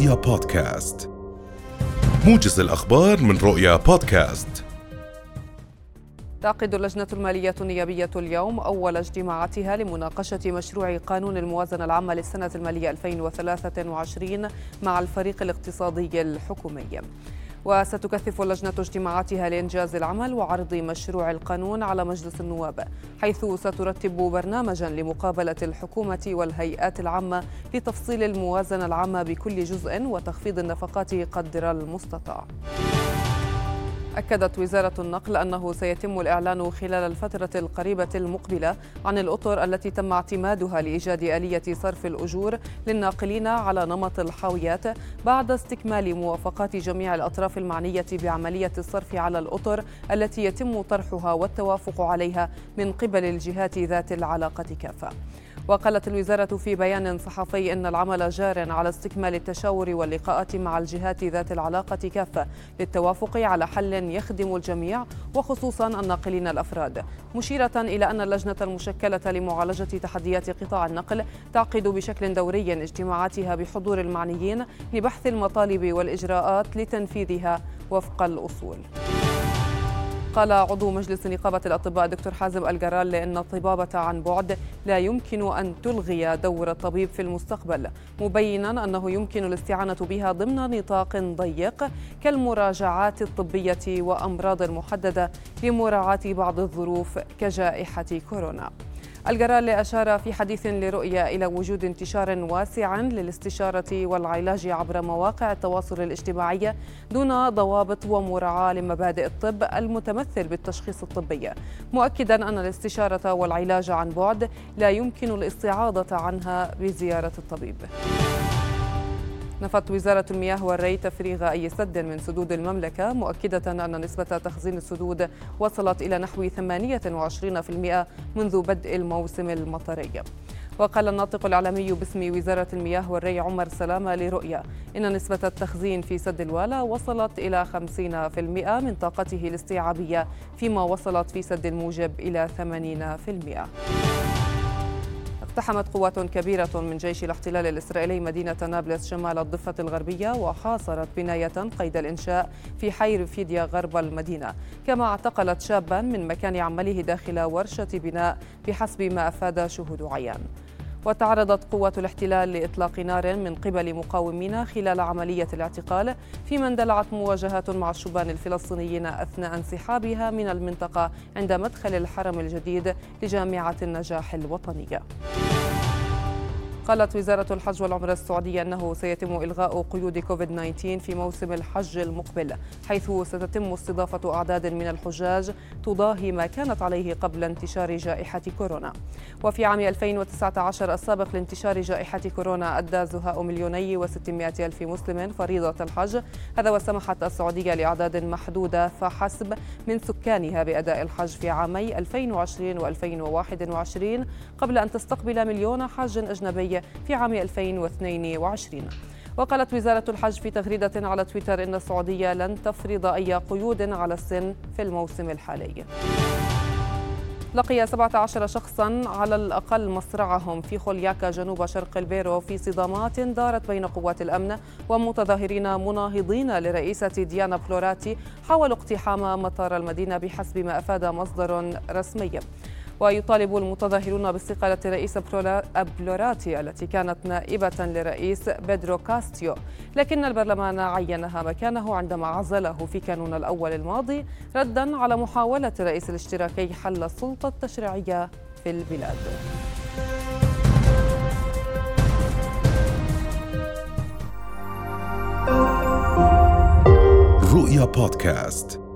رؤيا بودكاست موجز الأخبار من رؤيا بودكاست تعقد اللجنة المالية النيابية اليوم أول اجتماعاتها لمناقشة مشروع قانون الموازنة العامة للسنة المالية 2023 مع الفريق الاقتصادي الحكومي. وستكثف اللجنة اجتماعاتها لإنجاز العمل وعرض مشروع القانون على مجلس النواب حيث سترتب برنامجا لمقابلة الحكومة والهيئات العامة لتفصيل الموازنة العامة بكل جزء وتخفيض النفقات قدر المستطاع. أكدت وزارة النقل أنه سيتم الإعلان خلال الفترة القريبة المقبلة عن الأطر التي تم اعتمادها لإيجاد آلية صرف الأجور للناقلين على نمط الحاويات بعد استكمال موافقات جميع الأطراف المعنية بعملية الصرف على الأطر التي يتم طرحها والتوافق عليها من قبل الجهات ذات العلاقة كافة. وقالت الوزارة في بيان صحفي أن العمل جار على استكمال التشاور واللقاءات مع الجهات ذات العلاقة كافة للتوافق على حل يخدم الجميع وخصوصا الناقلين الأفراد مشيرة إلى أن اللجنة المشكلة لمعالجة تحديات قطاع النقل تعقد بشكل دوري اجتماعاتها بحضور المعنيين لبحث المطالب والإجراءات لتنفيذها وفق الأصول. قال عضو مجلس نقابة الأطباء دكتور حازم الجرال لأن الطبابة عن بعد لا يمكن أن تلغي دور الطبيب في المستقبل مبينا أنه يمكن الاستعانة بها ضمن نطاق ضيق كالمراجعات الطبية وأمراض محددة لمراعاة بعض الظروف كجائحة كورونا. الجرال أشار في حديث لرؤية إلى وجود انتشار واسع للاستشارة والعلاج عبر مواقع التواصل الاجتماعي دون ضوابط ومراعاة لمبادئ الطب المتمثل بالتشخيص الطبي. مؤكدا أن الاستشارة والعلاج عن بعد لا يمكن الاستعاضة عنها بزيارة الطبيب. نفت وزارة المياه والري تفريغ أي سد من سدود المملكة مؤكدة أن نسبة تخزين السدود وصلت إلى نحو 28% منذ بدء الموسم المطري. وقال الناطق الإعلامي باسم وزارة المياه والري عمر سلامة لرؤيا إن نسبة التخزين في سد الوالا وصلت إلى 50% من طاقته الاستيعابية فيما وصلت في سد الموجب إلى 80% اقتحمت قوات كبيرة من جيش الاحتلال الإسرائيلي مدينة نابلس شمال الضفة الغربية وحاصرت بناية قيد الإنشاء في حي رفيديا غرب المدينة. كما اعتقلت شابا من مكان عمله داخل ورشة بناء بحسب ما أفاد شهود عيان. وتعرضت قوات الاحتلال لإطلاق نار من قبل مقاومين خلال عملية الاعتقال فيما اندلعت مواجهات مع الشبان الفلسطينيين أثناء انسحابها من المنطقة عند مدخل الحرم الجديد لجامعة النجاح الوطنية. قالت وزارة الحج والعمرة السعودية أنه سيتم إلغاء قيود كوفيد 19 في موسم الحج المقبل حيث ستتم استضافة أعداد من الحجاج تضاهي ما كانت عليه قبل انتشار جائحة كورونا. وفي عام 2019 السابق لانتشار جائحة كورونا أدى زهاء مليوني وستمائة ألف مسلم فريضة الحج. هذا وسمحت السعودية لأعداد محدودة فحسب من سكانها بأداء الحج في عامي 2020 و2021 قبل أن تستقبل مليون حاج أجنبي في عام 2022 وقالت وزارة الحج في تغريدة على تويتر إن السعودية لن تفرض أي قيود على السن في الموسم الحالي. لقي 17 شخصا على الأقل مصرعهم في خولياكا جنوب شرق البيرو في صدامات دارت بين قوات الأمن ومتظاهرين مناهضين للرئيسة دينا بولوارتي حاولوا اقتحام مطار المدينة بحسب ما أفاد مصدر رسمي. ويطالب المتظاهرون باستقالة الرئيسة بولوارتي التي كانت نائبة للرئيس بيدرو كاستيو. لكن البرلمان عينها مكانه عندما عزله في كانون الأول الماضي ردا على محاولة رئيس الاشتراكي حل السلطة التشريعية في البلاد. رؤيا بودكاست.